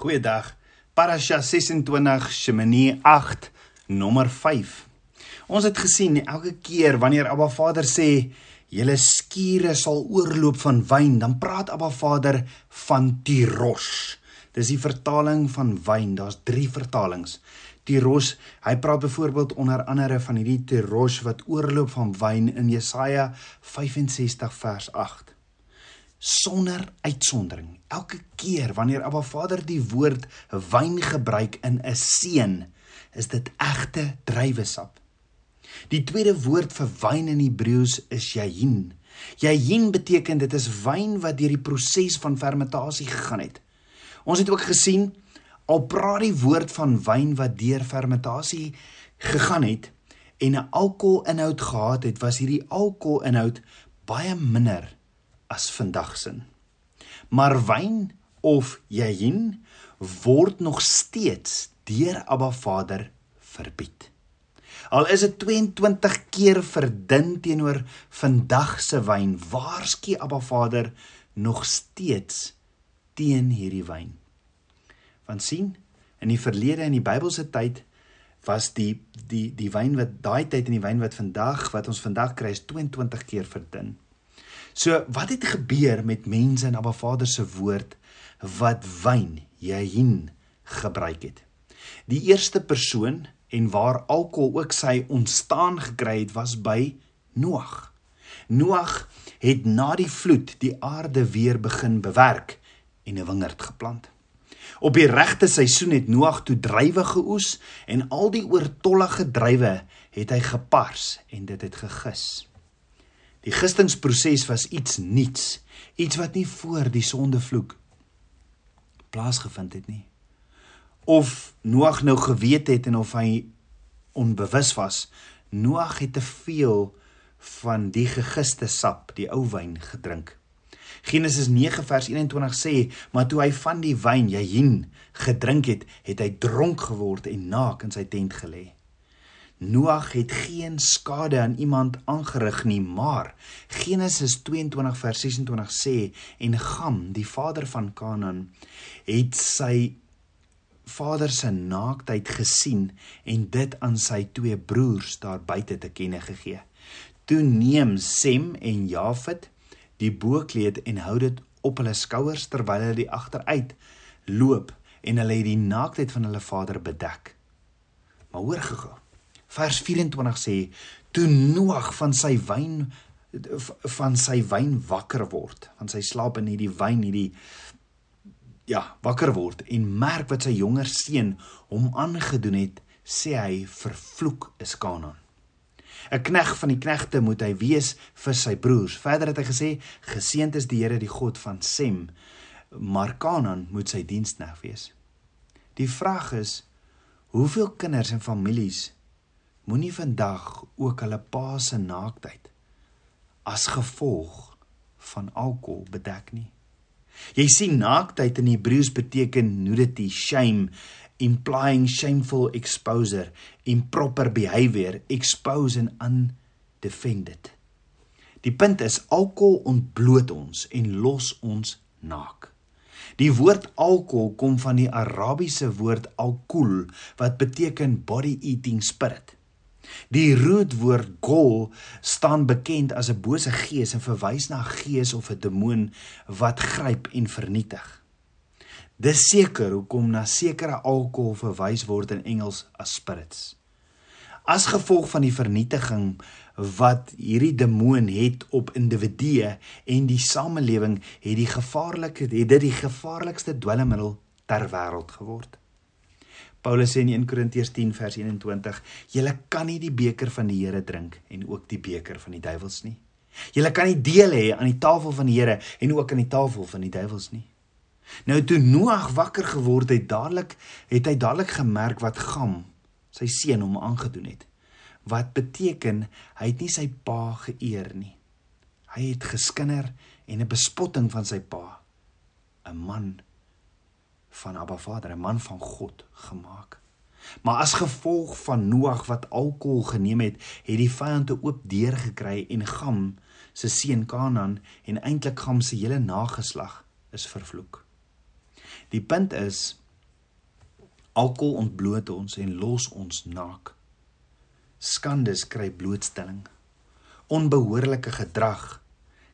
Goeiedag. Parasha 26 Shemini 8 nommer 5. Ons het gesien elke keer wanneer Abba Vader sê julle skure sal oorloop van wyn, dan praat Abba Vader van tiros. Dis die vertaling van wyn. Daar's 3 vertalings. Tiros, hy praat byvoorbeeld onder andere van hierdie tiros wat oorloop van wyn in Jesaja 65 vers 8 sonder uitsondering. Elke keer wanneer Abba Vader die woord wyn gebruik in 'n seën, is dit egte druiwesap. Die tweede woord vir wyn in Hebreëus is yayin. Yayin beteken dit is wyn wat deur die proses van fermentasie gegaan het. Ons het ook gesien al praat die woord van wyn wat deur fermentasie gegaan het en 'n alkoholinhoud gehad het, was hierdie alkoholinhoud baie minder as vandag sin. Maar wyn of yayin word nog steeds deur Abba Vader verbied. Al is dit 22 keer verdun teenoor vandag se wyn, waarsku Abba Vader nog steeds teen hierdie wyn. Want sien, in die verlede in die Bybelse tyd was die die die wyn wat daai tyd en die wyn wat vandag wat ons vandag kry is 22 keer verdun. So wat het gebeur met mense in Abba Vader se woord wat wyn, Jehin gebruik het? Die eerste persoon en waar alkohol ook sy ontstaan gekry het was by Noag. Noag het na die vloed die aarde weer begin bewerk en 'n wingerd geplant. Op die regte seisoen het Noag toe druiwe geoes en al die oortollige druiwe het hy gepars en dit het gegis. Die gistingsproses was iets nuuts, iets wat nie voor die sondevloek plaasgevind het nie. Of Noag nou geweet het en of hy onbewus was, Noag het te veel van die gegiste sap, die ou wyn gedrink. Genesis 9 vers 21 sê, maar toe hy van die wyn, Jahin, gedrink het, het hy dronk geword en naak in sy tent gelê. Noag het geen skade aan iemand aangerig nie, maar Genesis 22 vers 26 sê en Gam, die vader van Kanaan, het sy vader se naaktheid gesien en dit aan sy twee broers daar buite te kenne gegee. Toe neem Sem en Jafet die boekleed en hou dit op hulle skouers terwyl hulle die agteruit loop en hulle het die naaktheid van hulle vader bedek. Maar hoor gou Vers 24 sê: Toe Noag van sy wyn van sy wyn wakker word, van sy slaap in hierdie wyn hierdie ja, wakker word en merk wat sy jonger seun hom aangedoen het, sê hy: Vervloek is Kanaan. 'n Knegt van die knegte moet hy wees vir sy broers. Verder het hy gesê: Geseënd is die Here, die God van Sem, maar Kanaan moet sy diensknegt wees. Die vraag is: Hoeveel kinders en families moenie vandag ook hulle pa se naaktheid as gevolg van alkohol bedek nie. Jy sien naaktheid in Hebreëus beteken nudity, shame, implying shameful exposure, improper behavior, expose and undefended. Die punt is alkohol ontbloot ons en los ons naak. Die woord alkohol kom van die Arabiese woord alkool wat beteken body eating spirit. Die rootwoord gol staan bekend as 'n bose gees en verwys na 'n gees of 'n demoon wat gryp en vernietig. Dis seker hoekom na sekere alkohol verwys word in Engels as spirits. As gevolg van die vernietiging wat hierdie demoon het op individue en die samelewing, het die gevaarlike het dit die gevaarlikste dwelmmiddel ter wêreld geword. Paulus sê in 1 Korintiërs 10 vers 21: "Julle kan nie die beker van die Here drink en ook die beker van die duiwels nie. Julle kan nie deel hê aan die tafel van die Here en ook aan die tafel van die duiwels nie." Nou toe Noag wakker geword het, dadelik het hy dadelik gemerk wat Gam, sy seun, hom aangedoen het. Wat beteken hy het nie sy pa geëer nie. Hy het geskinder en 'n bespotting van sy pa, 'n man van Abba Vader, 'n man van God gemaak. Maar as gevolg van Noag wat alkohol geneem het, het die vyande oop deur gekry en Gam se seun Kanaan en eintlik Gam se hele nageslag is vervloek. Die punt is Alkohol ontbloot ons en los ons naak. Skandes kry blootstelling. Onbehoorlike gedrag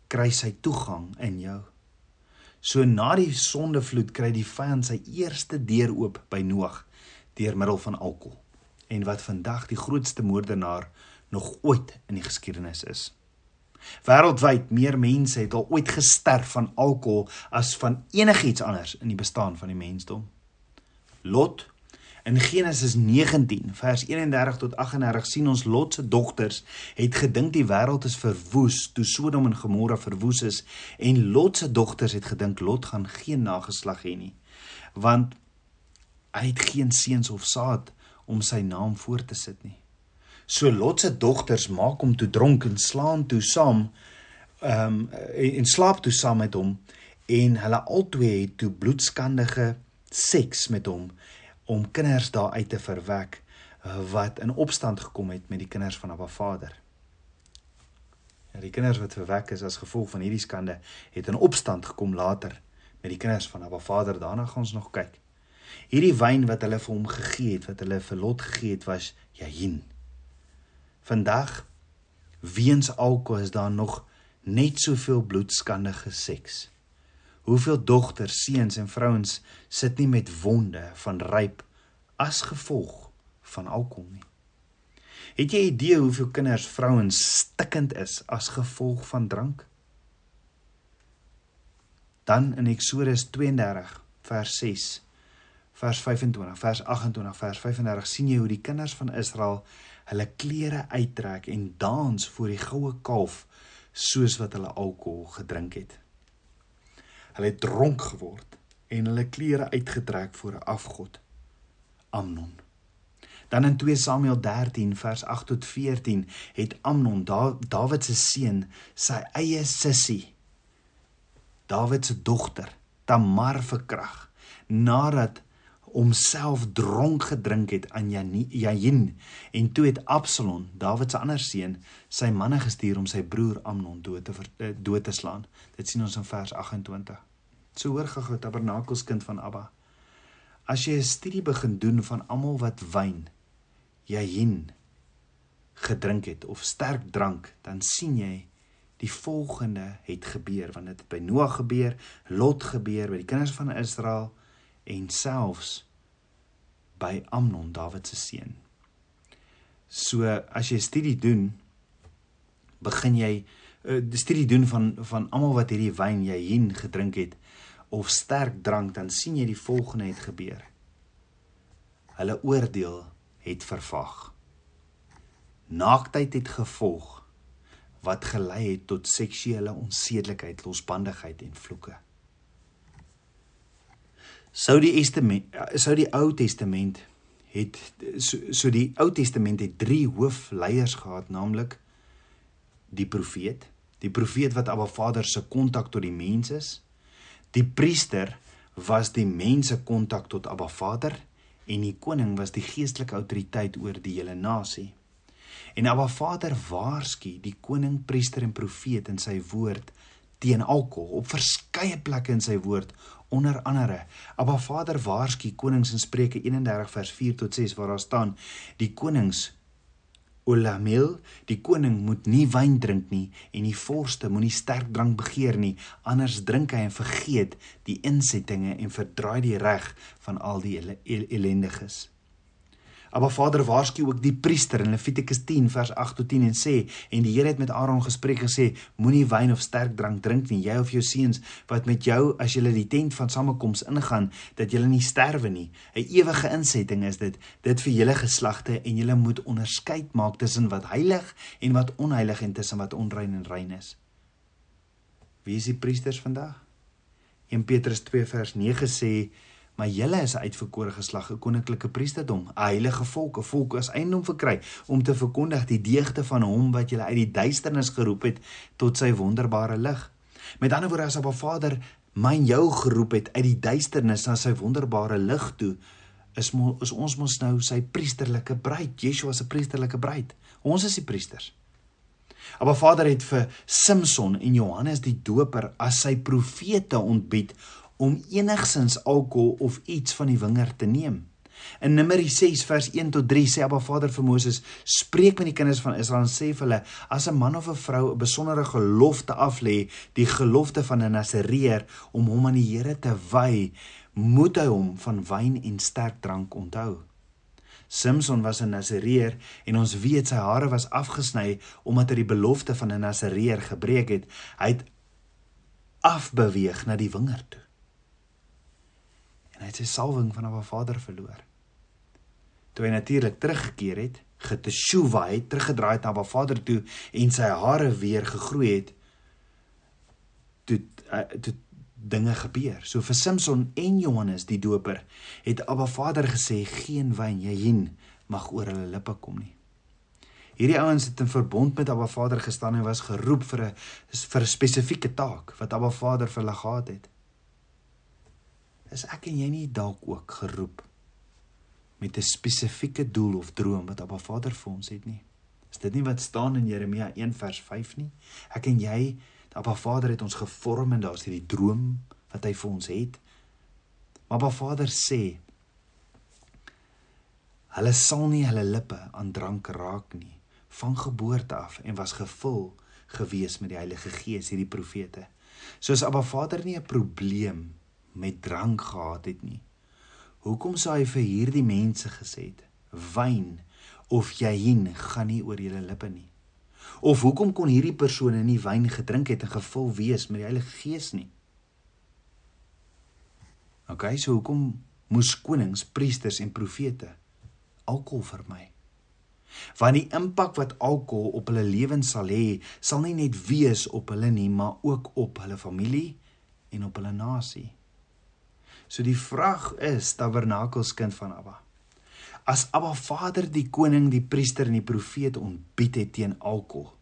kry sy toegang in jou. So na die sondevloed kry die vyand sy eerste deur oop by Noag deur middel van alkohol. En wat vandag die grootste moordenaar nog ooit in die geskiedenis is. Wêreldwyd meer mense het al ooit gesterf van alkohol as van enigiets anders in die bestaan van die mensdom. Lot in Genesis 19 vers 31 tot 38 sien ons Lot se dogters het gedink die wêreld is verwoes toe Sodom en Gomorra verwoes is en Lot se dogters het gedink Lot gaan geen nageslag hê nie want hy het geen seuns of saad om sy naam voor te sit nie. So Lot se dogters maak hom toe dronk en slaan toe saam ehm um, en slaap toe saam met hom en hulle albei het toe bloedskandige seks met hom om kinders daar uit te verwek wat in opstand gekom het met die kinders van Abba Vader. Ja, die kinders wat verwek is as gevolg van hierdie skande het in opstand gekom later met die kinders van Abba Vader. Daarna gaan ons nog kyk. Hierdie wyn wat hulle vir hom gegee het, wat hulle vir Lot gegee het, was Jahin. Vandag weens alkohol is daar nog net soveel bloedskandige seks. Hoeveel dogters, seuns en vrouens sit nie met wonde van ryp as gevolg van alkohol nie. Het jy idee hoeveel kinders, vrouens stikkend is as gevolg van drank? Dan in Eksodus 32 vers 6 vers 25 vers 28 vers 35 sien jy hoe die kinders van Israel hulle klere uittrek en dans voor die goue kalf soos wat hulle alkohol gedrink het. Hulle het dronk geword en hulle klere uitgetrek voor 'n afgod Amnon. Dan in 2 Samuel 13 vers 8 tot 14 het Amnon, Dawid se seun, sy eie sussie, Dawid se dogter, Tamar verkrag nadat homself dronk gedrink het aan Jahin en toe het Absalom, Dawid se ander seun, sy manne gestuur om sy broer Amnon dood te eh, dood te slaan. Dit sien ons in vers 28. So hoor gou tabernakelskind van Abba. As jy 'n studie begin doen van almal wat wyn Jahin gedrink het of sterk drank, dan sien jy die volgende het gebeur want dit het by Noag gebeur, Lot gebeur by die kinders van Israel en selfs by Amnon Dawid se seun. So as jy studie doen, begin jy 'n uh, eh, studie doen van van almal wat hierdie wyn jy hien gedrink het of sterk drank, dan sien jy die volgende het gebeur. Hulle oordeel het vervag. Naaktheid het gevolg wat gelei het tot seksuele onsedelikheid, losbandigheid en vloeke sou die testament sou die Ou Testament het so, so die Ou Testament het drie hoofleiers gehad naamlik die profeet die profeet wat Abba Vader se kontak tot die mens is die priester was die mense kontak tot Abba Vader en die koning was die geestelike autoriteit oor die hele nasie. En Abba Vader waarsku die koning priester en profeet in sy woord teen alkohol op verskeie plekke in sy woord onder andere. Abba Vader waarsku konings in Spreuke 31 vers 4 tot 6 waar daar staan die konings Olamel die koning moet nie wyn drink nie en die vorste moenie sterk drank begeer nie anders drink hy en vergeet die insettinge en verdraai die reg van al die ellendiges Maar Vader waarsku ook die priester in Levitikus 10 vers 8 tot 10 en sê en die Here het met Aaron gespreek gesê moenie wyn of sterk drank drink nie. Jy of jou seuns wat met jou as jy die tent van samekoms ingaan dat jy nie sterwe nie. 'n ewige insetting is dit. Dit vir julle geslagte en julle moet onderskeid maak tussen wat heilig en wat onheilig en tussen wat onrein en rein is. Wie is die priesters vandag? 1 Petrus 2 vers 9 sê maar julle is 'n uitverkore geslag, 'n koninklike priesterdom, 'n heilige volk, 'n volk as eiendom verkry om te verkondig die deugde van hom wat julle uit die duisternis geroep het tot sy wonderbare lig. Met ander woorde as op 'n Vader myn jou geroep het uit die duisternis na sy wonderbare lig toe, is mo, is ons mos nou sy priesterlike bruid. Yeshua se priesterlike bruid. Ons is die priesters. Maar Vader het vir Samson en Johannes die Doper as sy profete ontbied om enigsins alkohol of iets van die wingerd te neem. In Numeri 6 vers 1 tot 3 sê Abba Vader vir Moses: "Spreek met die kinders van Israel en sê vir hulle: As 'n man of 'n vrou 'n besondere gelofte aflê, die gelofte van 'n Nasareer om hom aan die Here te wy, moet hy hom van wyn en sterk drank onthou." Samson was 'n Nasareer en ons weet sy hare was afgesny omdat hy die belofte van 'n Nasareer gebreek het. Hy het afbeweeg na die wingerd toe. Hy het sy salwing van 'n Vader verloor. Toe hy natuurlik teruggekeer het, geteshuwa het, teruggedraai na 'n Vader toe en sy hare weer gegroei het, toe uh, toe dinge gebeur. So vir Samson en Johannes die doper het Abba Vader gesê geen wyn Jehin mag oor hulle lippe kom nie. Hierdie ouens het in verbond met Abba Vader gestaan en was geroep vir 'n vir 'n spesifieke taak wat Abba Vader vir hulle gehad het. Is ek en jy nie dalk ook geroep met 'n spesifieke doel of droom wat Abba Vader vir ons het nie? Is dit nie wat staan in Jeremia 1 vers 5 nie? Ek en jy Abba Vader het ons gevorm en daar's hierdie droom wat hy vir ons het. Maar Abba Vader sê hulle sal nie hulle lippe aan drank raak nie van geboorte af en was gevul gewees met die Heilige Gees hierdie profete. Soos Abba Vader nie 'n probleem met drank gehad het nie. Hoekom sou hy vir hierdie mense gesê het wyn of jahin gaan nie oor julle lippe nie? Of hoekom kon hierdie persone nie wyn gedrink het en gevul wees met die Heilige Gees nie? OK, so hoekom moes konings, priesters en profete alkohol vermy? Want die impak wat alkohol op hulle lewens sal hê, sal nie net wees op hulle nie, maar ook op hulle familie en op hulle nasie. So die vraag is, tabernakelskind van Abba, as Abba Vader die koning, die priester en die profeet ontbied het teen alkohol.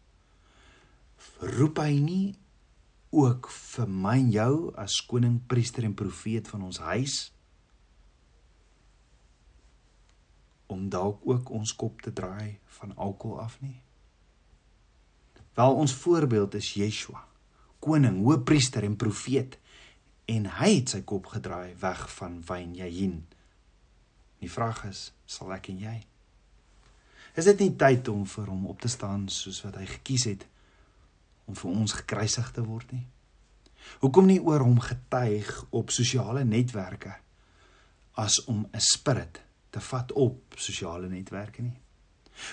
Roep hy nie ook vir my en jou as koning, priester en profeet van ons huis om dalk ook ons kop te draai van alkohol af nie? Wel ons voorbeeld is Yeshua, koning, hoëpriester en profeet en hy het sy kop gedraai weg van wyn, jahin. Die vraag is, sal ek en jy? Is dit nie tyd om vir hom op te staan soos wat hy gekies het om vir ons gekruisig te word nie? Hoekom nie oor hom getuig op sosiale netwerke as om 'n spirit te vat op sosiale netwerke nie?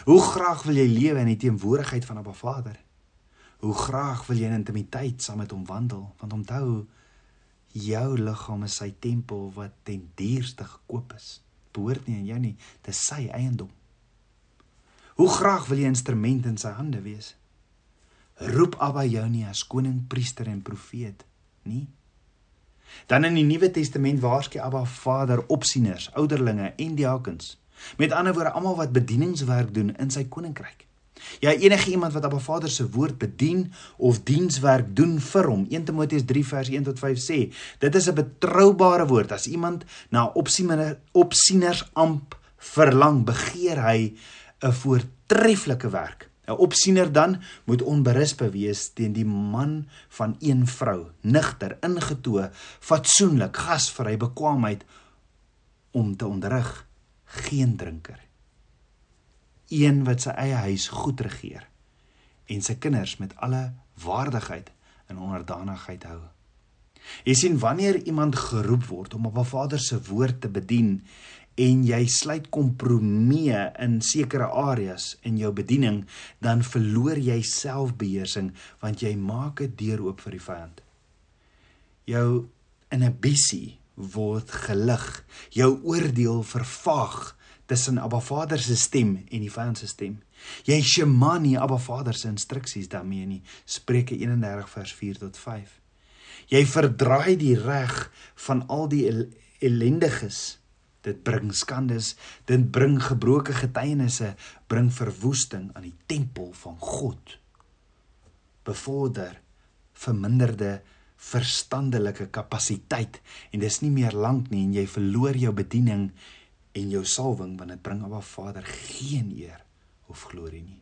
Hoe graag wil jy lewe in die teenwoordigheid van 'n Vader? Hoe graag wil jy in intimiteit saam met hom wandel? Want onthou, jou liggaam is sy tempel wat ten duurste gekoop is behoort nie aan jou nie, dis sy eiendom. Hoe graag wil jy instrument in sy hande wees? Roep Abba jou nie as koning, priester en profeet nie. Dan in die Nuwe Testament waarskei Abba Vader opsieners, ouderlinge en diakens. Met ander woorde almal wat bedieningswerk doen in sy koninkryk. Ja, enige iemand wat Abba Vader se woord bedien of dienswerk doen vir hom. 1 Timoteus 3 vers 1 tot 5 sê, dit is 'n betroubare woord. As iemand na opsieners amp verlang, begeer hy 'n voortreffelike werk. 'n Opsiener dan moet onberisp wees teen die man van een vrou, nigter, ingetoe, fatsoenlik, gasvry, bekwaamheid om te onderrig, geen drinker een wat sy eie huis goed regeer en sy kinders met alle waardigheid en onderdanigheid hou. Jy sien wanneer iemand geroep word om op 'n Vader se woord te bedien en jy sluit kompromieë in sekere areas in jou bediening, dan verloor jy selfbeheersing want jy maak 'n deur oop vir die vyand. Jou inhibisie word gelig, jou oordeel vervaag tussen Abba Vader se stem en die vyand se stem. Jy shema nie Abba Vader se instruksies daarmee nie. Spreuke 31 vers 4 tot 5. Jy verdraai die reg van al die ellendiges. Dit bring skandes, dit bring gebroke getuienisse, bring verwoesting aan die tempel van God. Bevorder verminderde verstandelike kapasiteit en dis nie meer lank nie en jy verloor jou bediening en jou salwing want dit bring Abba Vader geen eer of glorie nie.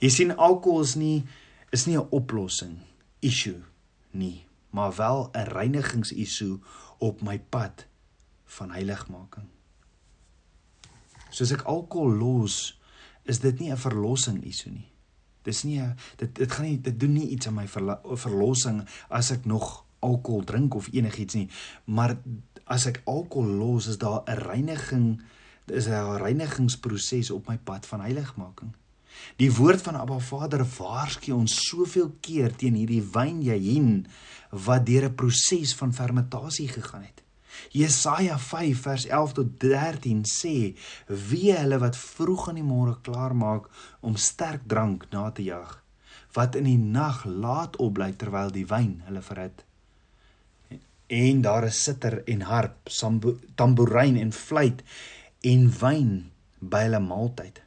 Jy sien alkohol is nie is nie 'n oplossing issue nie, maar wel 'n reinigingsissue op my pad van heiligmaking. Soos ek alkohol los, is dit nie 'n verlossing isu nie. Dis nie 'n dit dit gaan nie dit doen nie iets aan my verlossing as ek nog alkohol drink of enigiets nie, maar as ek alkohol los, is daar 'n reiniging, is 'n reinigingsproses op my pad van heiligmaking. Die woord van Abba Vader waarsku ons soveel keer teen hierdie wynjahin wat deur 'n proses van fermentasie gegaan het. Jesaja 5 vers 11 tot 13 sê: "Wie hulle wat vroeg in die môre klaar maak om sterk drank na te jag, wat in die nag laat opbly terwyl die wyn hulle verhit." En daar is sitter en harp, tamboerijn en fluit en wyn by hulle maaltyd.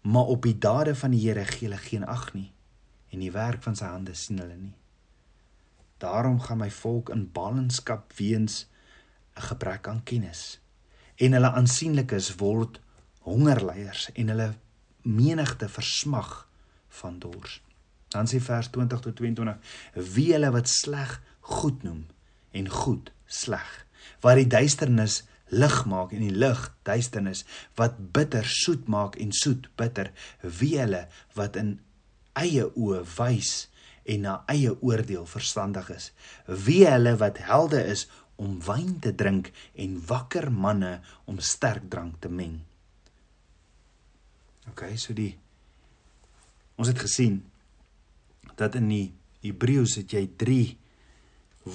Maar op die dade van die Here gee hulle geen ag nie en die werk van sy hande sien hulle nie. Daarom gaan my volk in ballingskap weens 'n gebrek aan kennis en hulle aansienlikes word hongerleiers en hulle menigte versmag van dors. Dan sê vers 20 tot 22: Wie hulle wat sleg goed noem en goed sleg, wat die duisternis lig maak en die lig duisternis, wat bitter soet maak en soet bitter, wie hulle wat in eie oë wys en na eie oordeel verstandig is, wie hulle wat helde is om wyn te drink en wakker manne om sterk drank te meng. OK, so die ons het gesien dat in die Hebreëus het jy 3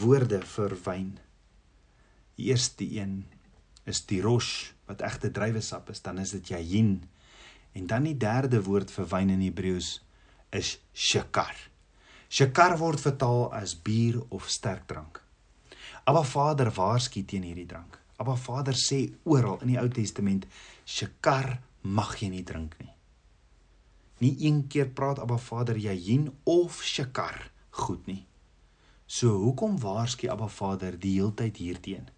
woorde vir wyn. Die eerste een is die rosh wat egte druiwesap is, dan is dit yayin. En dan die derde woord vir wyn in Hebreëus is shakar. Shakar word vertaal as bier of sterk drank. Abba Vader waarsku teen hierdie drank. Abba Vader sê oral in die Ou Testament, "Shekar mag jy nie drink nie." Nie een keer praat Abba Vader Jahin of Shekar goed nie. So hoekom waarsku Abba Vader die heeltyd hierteen?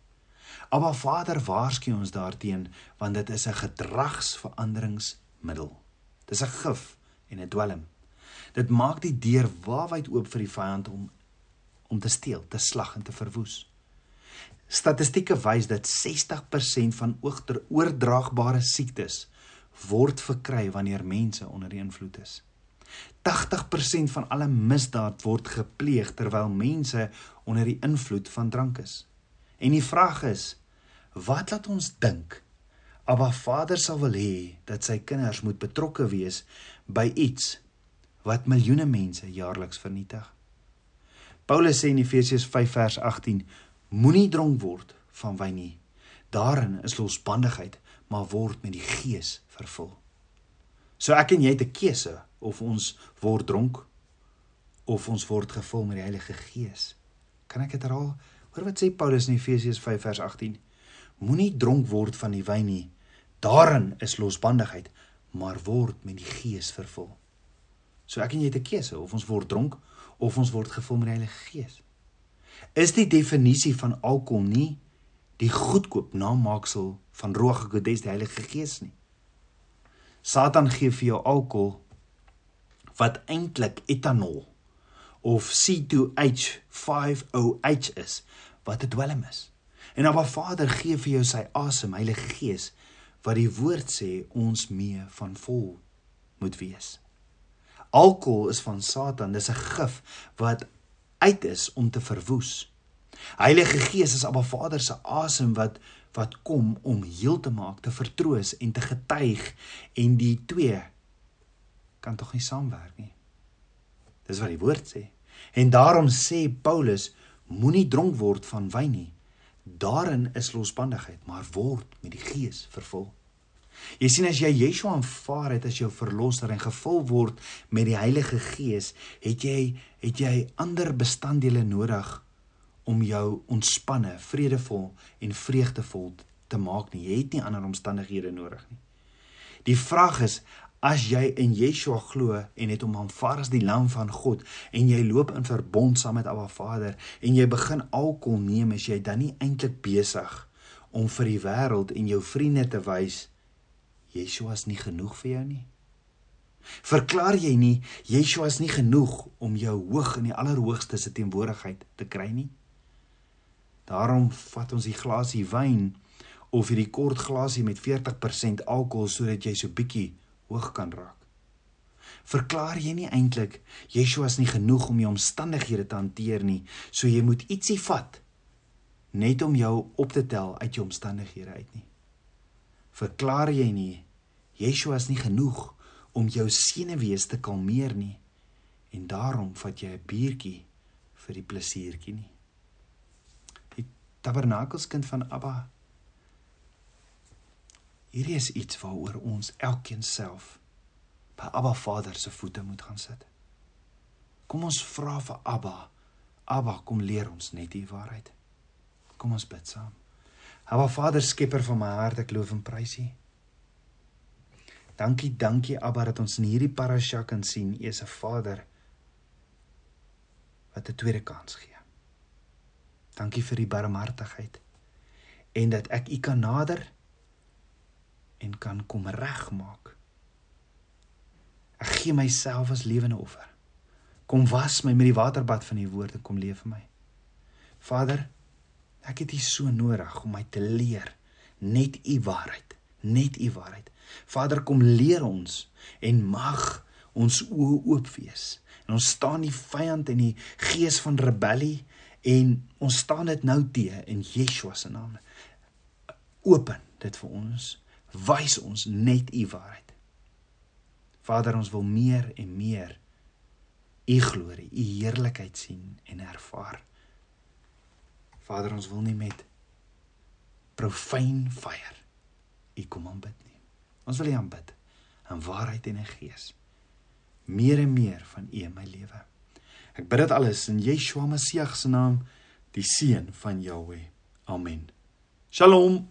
Abba Vader waarsku ons daarteen want dit is 'n gedragsveranderingsmiddel. Dis 'n gif en 'n dwelm. Dit maak die deur waawyd oop vir die vyand om om te steel, te slag en te verwoes. Statistieke wys dat 60% van oordraagbare siektes word verkry wanneer mense onder die invloed is. 80% van alle misdaad word gepleeg terwyl mense onder die invloed van drank is. En die vraag is, wat laat ons dink Abba Vader sal wil hê dat sy kinders moet betrokke wees by iets wat miljoene mense jaarliks vernietig? Paulus sê in Efesiërs 5 vers 18 Moenie dronk word van wyn nie. Daarin is losbandigheid, maar word met die Gees vervul. So ek en jy het 'n keuse of ons word dronk of ons word gevul met die Heilige Gees. Kan ek dit herhaal? Hoor wat sê Paulus in Efesiërs 5 vers 18. Moenie dronk word van die wyn nie. Daarin is losbandigheid, maar word met die Gees vervul. So ek en jy het 'n keuse of ons word dronk of ons word gevul met die Heilige Gees is die definisie van alkohol nie die goedkoop namaaksel van Rogagodes die Heilige Gees nie. Satan gee vir jou alkohol wat eintlik etanol of C2H5OH is wat 'n dwelm is. En Abba Vader gee vir jou sy asem, Heilige Gees, wat die woord sê ons mee van vol moet wees. Alkohol is van Satan, dis 'n gif wat uit is om te verwoes. Heilige Gees is Abba Vader se asem wat wat kom om heel te maak, te vertroos en te getuig en die twee kan tog nie saamwerk nie. Dis wat die woord sê. En daarom sê Paulus moenie dronk word van wyn nie. Daarin is losbandigheid, maar word met die Gees vervul. Jy sien as jy Yeshua aanvaar het as jou verlosser en gevul word met die Heilige Gees, het jy het jy ander bestanddele nodig om jou ontspanne, vredevol en vreugdevol te maak nie. Jy het nie ander omstandighede nodig nie. Die vraag is as jy in Yeshua glo en het hom aanvaar as die lam van God en jy loop in verbond saam met Abba Vader en jy begin alkohol neem, is jy dan nie eintlik besig om vir die wêreld en jou vriende te wys Yeshua is nie genoeg vir jou nie? Verklaar jy nie Yeshua is nie genoeg om jou hoog in die allerhoogste se teenwoordigheid te kry nie? Daarom vat ons die glasie wyn of hierdie kort glasie met 40% alkohol sodat jy so bietjie hoog kan raak? Verklaar jy nie eintlik Yeshua is nie genoeg om jou omstandighede te hanteer nie, so jy moet ietsie vat net om jou op te tel uit jou omstandighede uit nie? Verklaar jy nie Yeshua is nie genoeg om jou senuwees te kalmeer nie en daarom vat jy 'n biertjie vir die plesiertjie nie? Die tabernakelskind van Abba Hierdie is iets waaroor ons elkeen self by Abba Vader se voete moet gaan sit. Kom ons vra vir Abba. Abba, kom leer ons net die waarheid. Kom ons bid saam. Abba Vader, skepper van my hart, ek loof en prys U. Dankie, dankie Abba dat ons in hierdie parasha kan sien U is 'n Vader wat 'n tweede kans gee. Dankie vir die barmhartigheid en dat ek U kan nader en kan kom regmaak. Ek gee myself as lewende offer. Kom was my met die waterbad van u woord en kom leef vir my. Vader, ek het u so nodig om my te leer net u waarheid, net u waarheid. Vader, kom leer ons en mag ons oë oop wees. En ons staan die vyand en die gees van rebellie en ons staan dit nou te in Yeshua se naam. Open dit vir ons wys ons net u waarheid. Vader, ons wil meer en meer u glorie, u heerlikheid sien en ervaar. Vader, ons wil nie met profane fire u kom aanbid nie. Ons wil u aanbid in waarheid en in gees. Meer en meer van u in my lewe. Ek bid dit alles in Yeshua Messie se naam, die seun van Jahweh. Amen. Shalom.